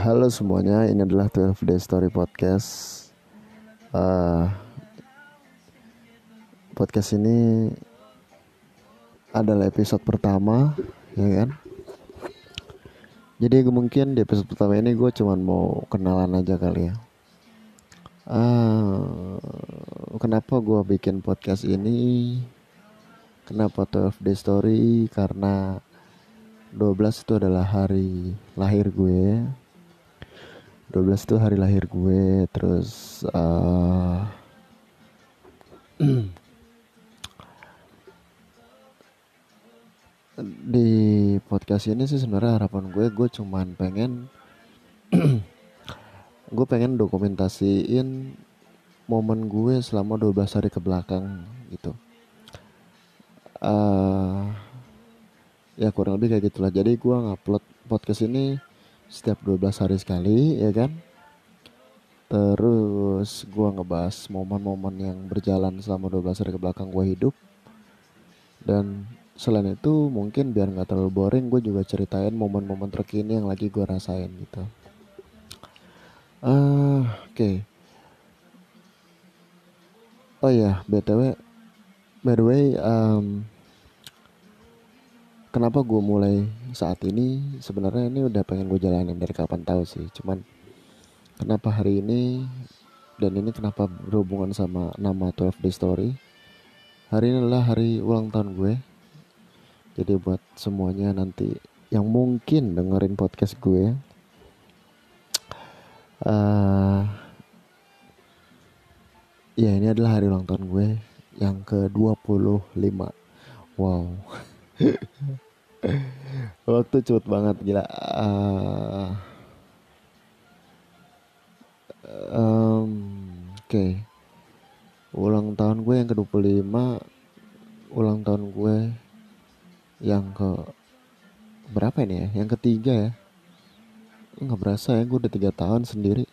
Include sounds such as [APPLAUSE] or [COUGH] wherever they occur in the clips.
Halo semuanya, ini adalah 12 Day Story Podcast. Uh, podcast ini adalah episode pertama, ya kan? Jadi mungkin di episode pertama ini gue cuman mau kenalan aja kali ya. Uh, kenapa gue bikin podcast ini? Kenapa 12 Day Story? Karena 12 itu adalah hari lahir gue 12 itu hari lahir gue terus uh, [CLEARS THROAT] di podcast ini sih sebenarnya harapan gue gue cuman pengen [CLEARS THROAT] gue pengen dokumentasiin momen gue selama 12 hari ke belakang gitu. Uh, ya kurang lebih kayak gitulah. Jadi gue ngupload podcast ini setiap 12 hari sekali ya kan? Terus gue ngebahas momen-momen yang berjalan selama 12 hari ke belakang gue hidup. Dan selain itu mungkin biar nggak terlalu boring gue juga ceritain momen-momen terkini yang lagi gue rasain gitu. Uh, oke. Okay. oh ya btw by the way um, kenapa gue mulai saat ini? Sebenarnya ini udah pengen gue jalanin dari kapan tahu sih. Cuman kenapa hari ini dan ini kenapa berhubungan sama nama 12 Day Story? Hari ini adalah hari ulang tahun gue. Jadi buat semuanya nanti yang mungkin dengerin podcast gue uh, ya ini adalah hari ulang tahun gue yang ke 25 wow waktu cepet banget gila. Uh, um, oke. Okay. ulang tahun gue yang ke 25 ulang tahun gue yang ke berapa ini ya? Yang ketiga ya? Nggak berasa ya gue udah tiga tahun sendiri.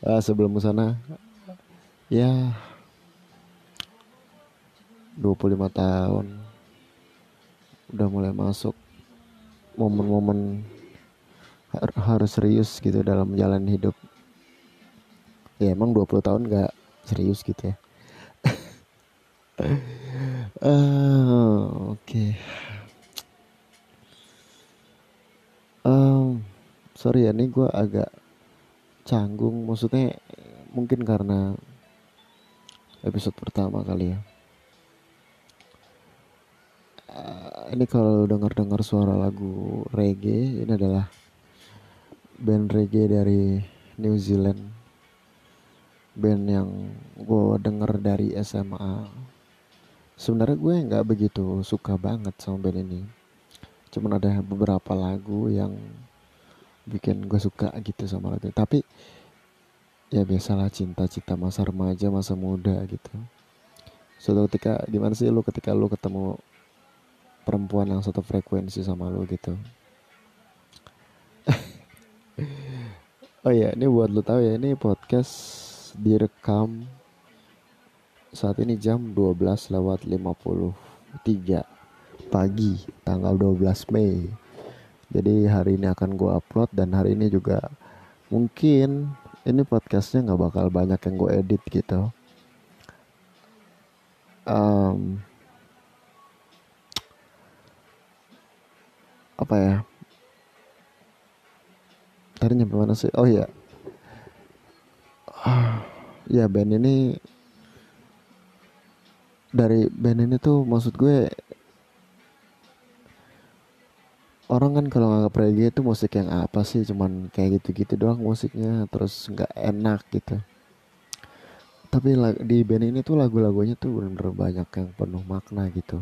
Uh, [LAUGHS] sebelum sana ya 25 tahun udah mulai masuk momen-momen harus serius gitu dalam jalan hidup. Ya emang 20 tahun gak serius gitu ya. Uh, [LAUGHS] oke. Okay. um, sorry ya ini gue agak canggung. Maksudnya mungkin karena episode pertama kali ya ini kalau dengar-dengar suara lagu reggae ini adalah band reggae dari New Zealand. Band yang gue denger dari SMA sebenarnya gue nggak begitu suka banget sama band ini. Cuman ada beberapa lagu yang bikin gue suka gitu sama lagu tapi ya biasalah cinta-cinta masa remaja masa muda gitu. Suatu ketika gimana sih lu ketika lu ketemu perempuan yang satu frekuensi sama lo gitu. [LAUGHS] Oh ya ini buat lo tahu ya ini podcast direkam saat ini jam 12 lewat 53 pagi tanggal 12 Mei. Jadi hari ini akan gue upload dan hari ini juga mungkin ini podcastnya nggak bakal banyak yang gue edit gitu. Um, apa ya? Tadi nyampe mana sih? Oh iya. Ah, [SIGHS] ya band ini dari band ini tuh maksud gue orang kan kalau nganggap reggae itu musik yang apa sih? Cuman kayak gitu-gitu doang musiknya terus nggak enak gitu. Tapi di band ini tuh lagu-lagunya tuh bener-bener banyak yang penuh makna gitu.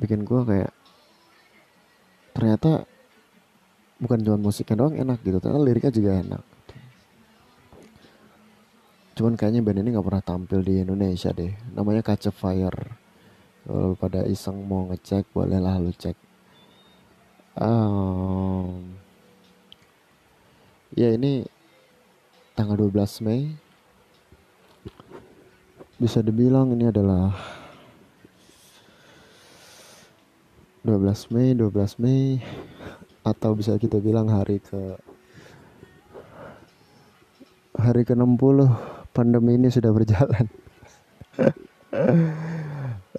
Bikin gue kayak ternyata bukan cuma musiknya doang enak gitu ternyata liriknya juga enak cuman kayaknya band ini nggak pernah tampil di Indonesia deh. Namanya Kaca Fire. Kalau pada iseng mau ngecek bolehlah lu cek. Um, ya ini tanggal 12 Mei. Bisa dibilang ini adalah 12 Mei 12 Mei atau bisa kita bilang hari ke hari ke-60 pandemi ini sudah berjalan. [LAUGHS]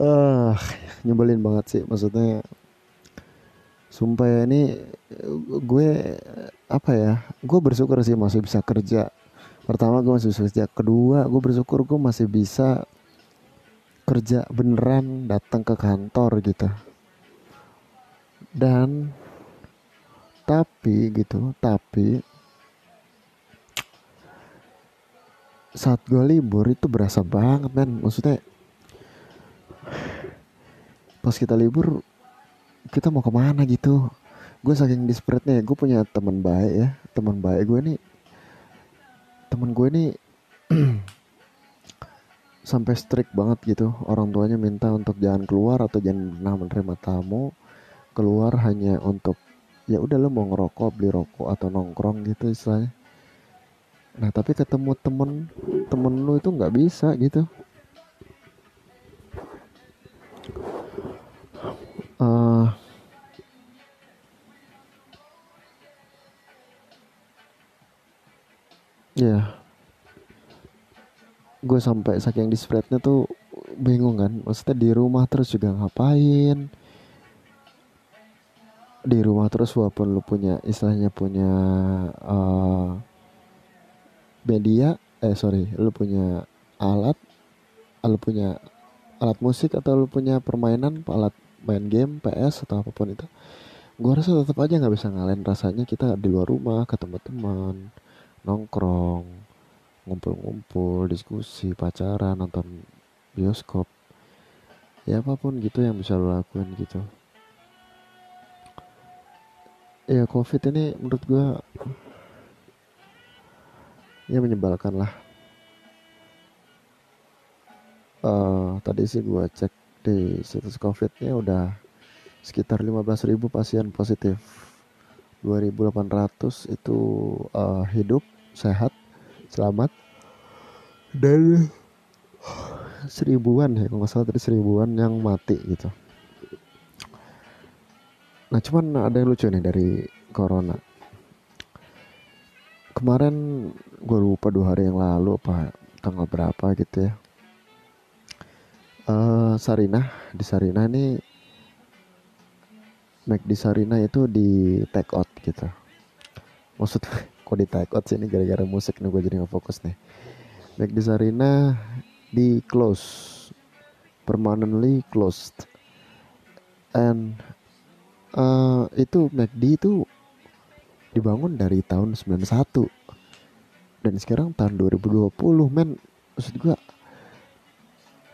ah, nyebelin banget sih maksudnya. Sumpah ya ini gue apa ya? Gue bersyukur sih masih bisa kerja. Pertama gue masih bisa kerja. Kedua gue bersyukur gue masih bisa kerja beneran datang ke kantor gitu. Dan tapi gitu, tapi saat gue libur itu berasa banget men. Maksudnya pas kita libur kita mau ke mana gitu? Gue saking desperate-nya gue punya teman baik ya. Teman baik gue nih teman gue nih [CLEARS THROAT] sampai strict banget gitu. Orang tuanya minta untuk jangan keluar atau jangan pernah menerima tamu keluar hanya untuk ya udah lo mau ngerokok beli rokok atau nongkrong gitu istilahnya. Nah tapi ketemu temen temen lu itu nggak bisa gitu. Uh, ya yeah. gue sampai saking di spreadnya tuh bingung kan. Maksudnya di rumah terus juga ngapain di rumah terus walaupun lu punya istilahnya punya uh, media eh sorry lu punya alat lu punya alat musik atau lu punya permainan alat main game PS atau apa pun itu gue rasa tetap aja nggak bisa ngalahin rasanya kita di luar rumah ketemu teman nongkrong ngumpul-ngumpul diskusi pacaran nonton bioskop ya apa pun gitu yang bisa lo lakuin gitu ya covid ini menurut gue ya menyebalkan lah. Uh, tadi sih gue cek di situs covidnya udah sekitar 15.000 pasien positif. 2.800 itu uh, hidup sehat selamat. Dan [SIGHS] seribuan ya kalau nggak salah tadi seribuan yang mati gitu nah cuman ada yang lucu nih dari corona. Kemarin gue lupa dua hari yang lalu apa tanggal berapa gitu ya. Uh, Sarinah di Sarinah ini Mac di Sarinah itu di take out gitu. Maksud [LAUGHS] kok di take out sih ini gara-gara musik nih gue jadi nggak fokus nih. Mac di Sarinah di close. Permanently closed. And uh, itu McD itu dibangun dari tahun 91 dan sekarang tahun 2020 men. Maksud gua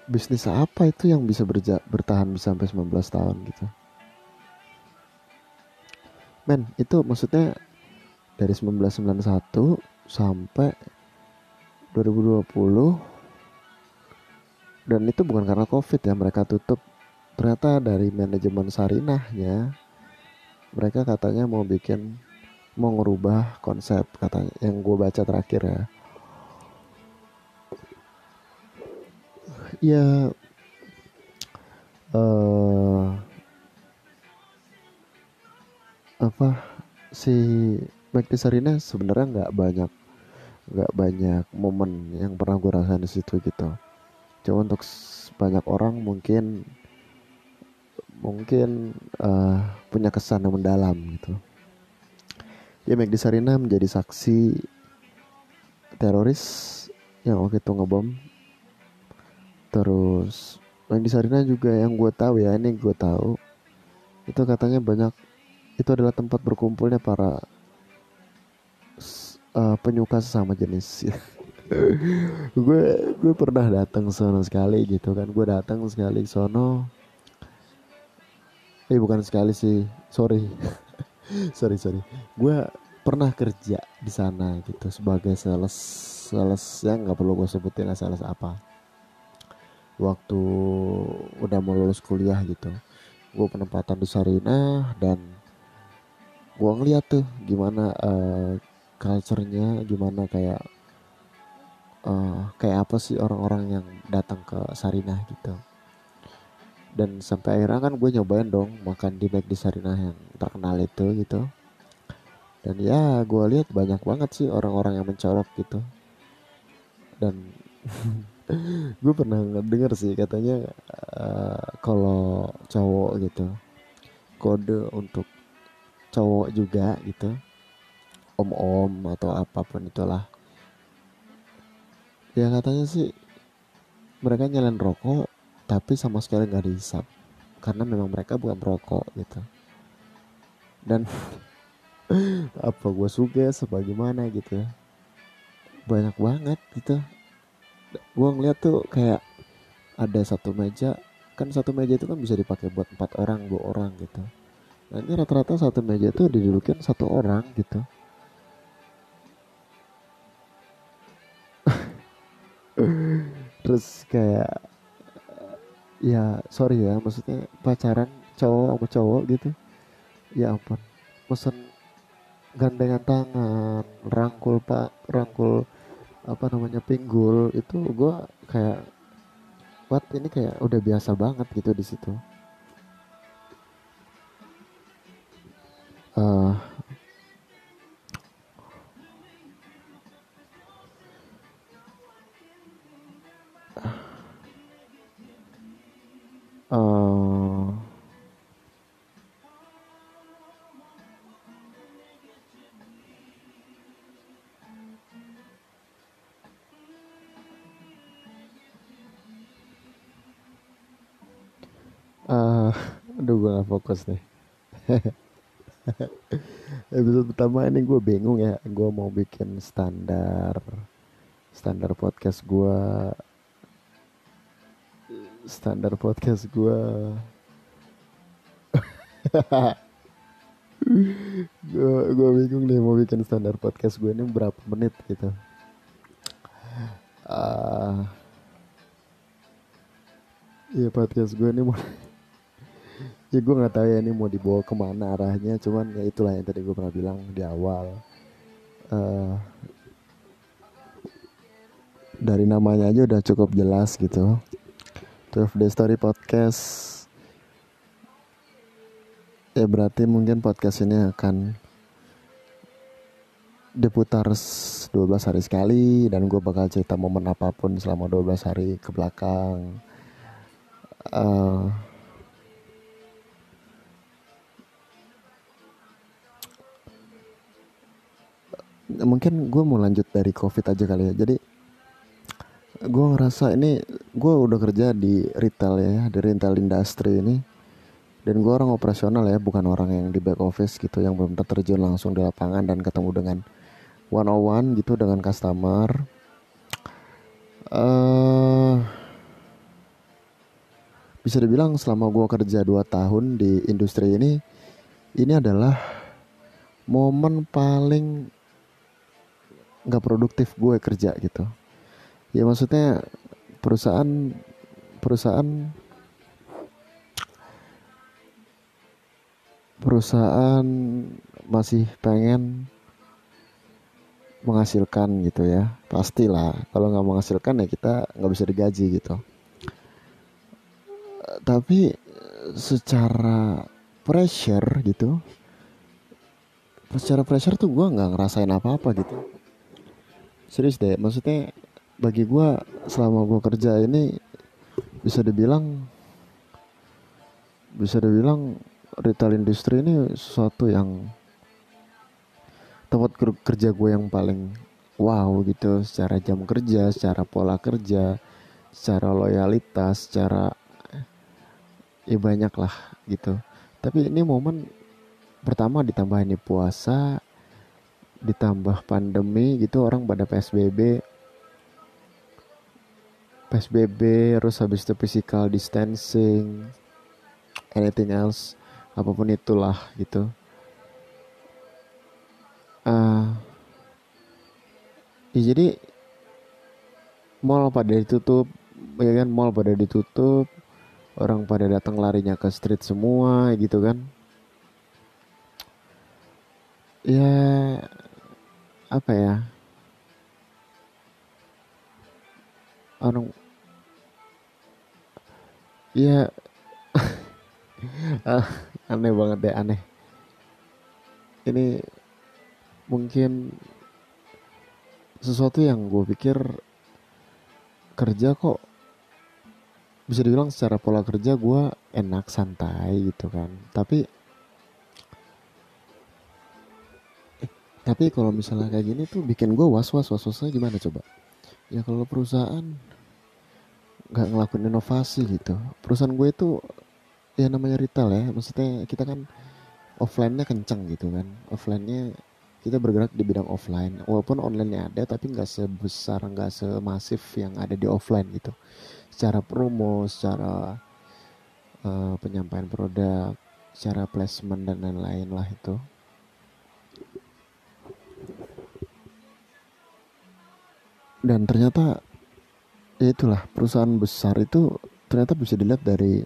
bisnis apa itu yang bisa berja bertahan sampai 19 tahun gitu? Men itu maksudnya dari 1991 sampai 2020 dan itu bukan karena covid ya mereka tutup. Ternyata dari manajemen Sarinahnya mereka katanya mau bikin mau ngerubah konsep katanya yang gue baca terakhir ya. Ya uh, apa si Sarina sebenarnya nggak banyak nggak banyak momen yang pernah gue rasain di situ gitu. Cuma untuk banyak orang mungkin mungkin uh, punya kesan yang mendalam gitu. Ya Magdi Sarina menjadi saksi teroris yang waktu itu ngebom. Terus Magdi Sarina juga yang gue tahu ya ini gue tahu itu katanya banyak itu adalah tempat berkumpulnya para uh, penyuka sesama jenis. [LAUGHS] Gue gue pernah datang sono sekali gitu kan. Gue datang sekali sono eh bukan sekali sih. Sorry. [LAUGHS] Sorry sorry. Gue pernah kerja di sana gitu sebagai sales sales yang nggak perlu gue sebutin lah sales apa. Waktu udah mau lulus kuliah gitu gue penempatan di Sarina dan gue ngeliat tuh gimana uh, culture-nya gimana kayak uh, kayak apa sih orang-orang yang datang ke Sarinah gitu dan sampai akhirnya kan gue nyobain dong makan di Mac di Sarinah yang terkenal itu gitu. Dan ya gue lihat banyak banget sih orang-orang yang mencolok gitu. Dan [LAUGHS] gue pernah denger sih katanya uh, kalau cowok gitu kode untuk cowok juga gitu. Om-om atau apa pun itulah. Ya katanya sih mereka nyalain rokok tapi sama sekali nggak dihisap. Karena memang mereka bukan perokok gitu. Dan [LAUGHS] apa gue suka sebagaimana gitu. Ya banyak banget gitu. Gue ngeliat tuh kayak ada satu meja kan satu meja itu kan bisa dipakai buat empat orang dua orang gitu. Nah ini rata-rata satu meja itu didudukin satu orang gitu. [LAUGHS] Terus kayak ya sorry ya maksudnya pacaran cowok sama cowok gitu. Ya ampun mesen gandengan tangan rangkul pak rangkul apa namanya pinggul itu gue kayak what ini kayak udah biasa banget gitu di situ. Uh, aduh gue gak fokus nih. [LAUGHS] Episode pertama ini gue bingung ya. Gue mau bikin standar standar podcast gue standar podcast gue [LAUGHS] gue gue bingung nih mau bikin standar podcast gue ini berapa menit gitu. Uh, ya podcast gue ini mau ya gue nggak tahu ya ini mau dibawa ke mana arahnya cuman ya itulah yang tadi gue pernah bilang di awal. Uh, dari namanya aja udah cukup jelas gitu. 12 Day Story Podcast. Ya berarti mungkin podcast ini akan diputar 12 hari sekali dan gue bakal cerita momen apa pun selama 12 hari ke belakang. Uh, mungkin gue mau lanjut dari covid aja kali ya. Jadi gue ngerasa ini gue udah kerja di retail ya di retail industry ini. Dan gue orang operasional ya bukan orang yang di back office gitu yang belum terjun langsung di lapangan dan ketemu dengan one on one gitu dengan customer. Uh, bisa dibilang selama gue kerja 2 tahun di industri ini ini adalah momen paling nggak produktif gue kerja gitu. Ya maksudnya perusahaan perusahaan perusahaan masih pengen menghasilkan gitu ya. Pastilah kalau nggak menghasilkan ya kita nggak bisa digaji gitu. Tapi secara pressure gitu secara pressure tuh gue nggak ngerasain apa-apa gitu serius deh maksudnya bagi gue selama gue kerja ini bisa dibilang bisa dibilang retail industri ini sesuatu yang tempat kerja gue yang paling wow gitu. Secara jam kerja secara pola kerja secara loyalitas secara ya banyak lah gitu. Tapi ini momen pertama ditambah ini puasa ditambah pandemi gitu orang pada PSBB PSBB terus habis itu physical distancing anything else apa pun itulah gitu. Uh, ya jadi mall pada ditutup ya kan mall pada ditutup orang pada datang larinya ke street semua gitu kan. Ya apa ya? Orang ya [LAUGHS] aneh banget deh aneh. Ini mungkin sesuatu yang gue pikir kerja kok bisa dibilang secara pola kerja gue enak santai gitu kan. Tapi tapi kalau misalnya kayak gini tuh bikin gue was was was wasnya gimana coba? Ya kalau perusahaan nggak ngelakuin inovasi gitu. Perusahaan gue itu ya namanya retail ya maksudnya kita kan offline-nya kencang gitu kan. Offline-nya kita bergerak di bidang offline. Walaupun online-nya ada tapi nggak sebesar nggak semasif yang ada di offline gitu. Secara promo secara uh, penyampaian produk secara placement dan lain-lain lah itu dan ternyata ya itulah perusahaan besar itu ternyata bisa dilihat dari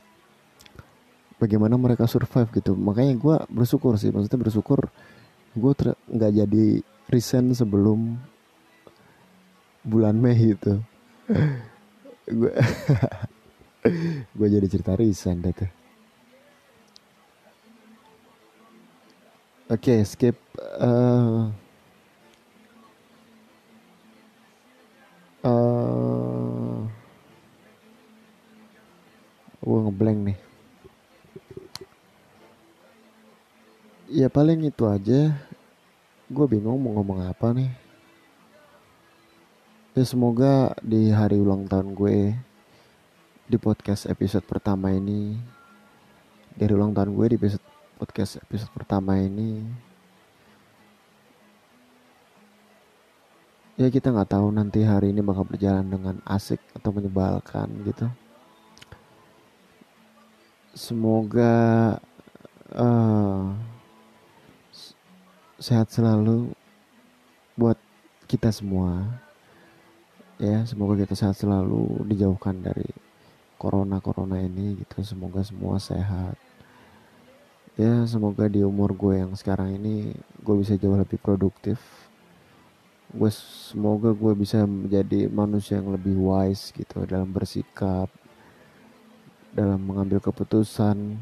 bagaimana mereka survive gitu. Makanya gue bersyukur sih maksudnya bersyukur gue nggak jadi resign sebelum bulan Mei gitu gue gue jadi cerita resign deh oke okay, skip uh, gue ngeblank nih. Ya paling itu aja. Gue bingung mau ngomong apa nih. Ya semoga di hari ulang tahun gue di podcast episode pertama ini dari ulang tahun gue di episode podcast episode pertama ini ya kita nggak tahu nanti hari ini bakal berjalan dengan asik atau menyebalkan gitu semoga uh, sehat selalu buat kita semua. Ya semoga kita sehat selalu dijauhkan dari corona corona ini gitu. Semoga semua sehat. Ya semoga di umur gue yang sekarang ini gue bisa jauh lebih produktif. Gue semoga gue bisa menjadi manusia yang lebih wise gitu dalam bersikap dalam mengambil keputusan.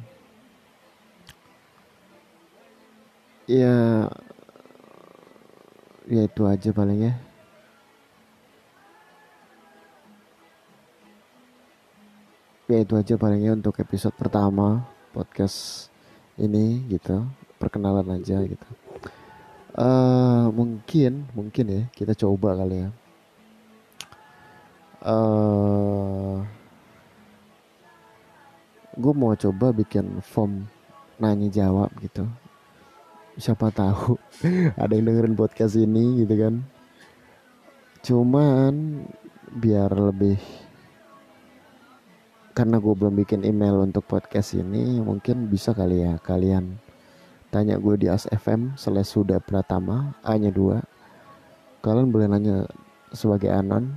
Ya ya itu aja paling ya. Ya itu aja palingnya untuk episode pertama podcast ini gitu. Perkenalan aja gitu. Uh, mungkin mungkin ya kita coba kali ya. Uh, gue mau coba bikin form nanya jawab gitu. Siapa tahu [LAUGHS] ada yang dengerin podcast ini gitu kan. Cuman biar lebih karena gue belum bikin email untuk podcast ini mungkin bisa kali ya kalian tanya gue di ASFM slash sudah pratama A nya 2 kalian boleh nanya sebagai anon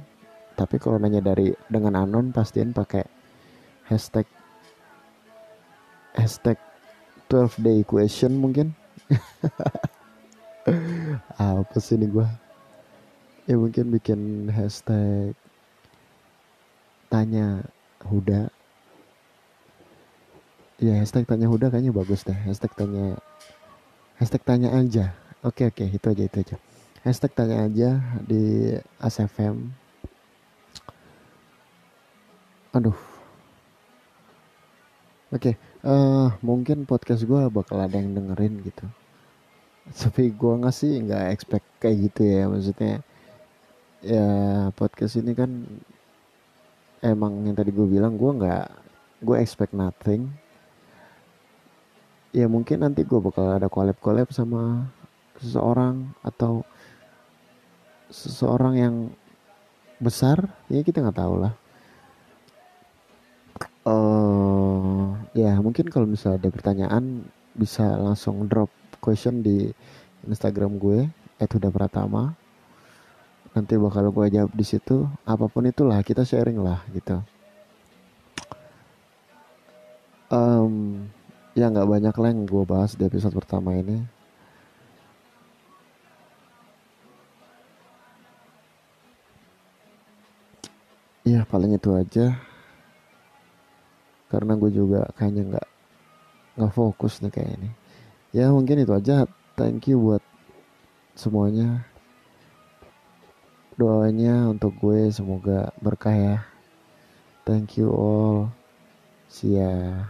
tapi kalau nanya dari dengan anon pastiin pakai hashtag hashtag 12 day question mungkin. [LAUGHS] Apa sih ini gue ya mungkin bikin hashtag tanya Huda. Ya hashtag tanya Huda kayaknya bagus deh. Hashtag tanya hashtag tanya aja. Oke oke itu aja itu aja. Hashtag tanya aja di ASFM aduh. Oke uh, mungkin podcast gue bakal ada yang dengerin gitu. Tapi gue nggak sih nggak expect kayak gitu ya maksudnya. Ya podcast ini kan emang yang tadi gue bilang gue nggak gue expect nothing. Ya mungkin nanti gue bakal ada collab collab sama seseorang atau seseorang yang besar ya kita nggak tahu lah uh, ya mungkin kalau misalnya ada pertanyaan bisa langsung drop question di Instagram gue itu udah Pratama nanti bakal gue jawab di situ. Apa pun itulah kita sharing lah gitu. Um, ya nggak banyak lah yang gue bahas di episode pertama ini. Ya paling itu aja karena gue juga kayaknya nggak nggak fokus nih kayak ini. Ya mungkin itu aja. Thank you buat semuanya. Doanya untuk gue semoga berkah ya. Thank you all. See ya.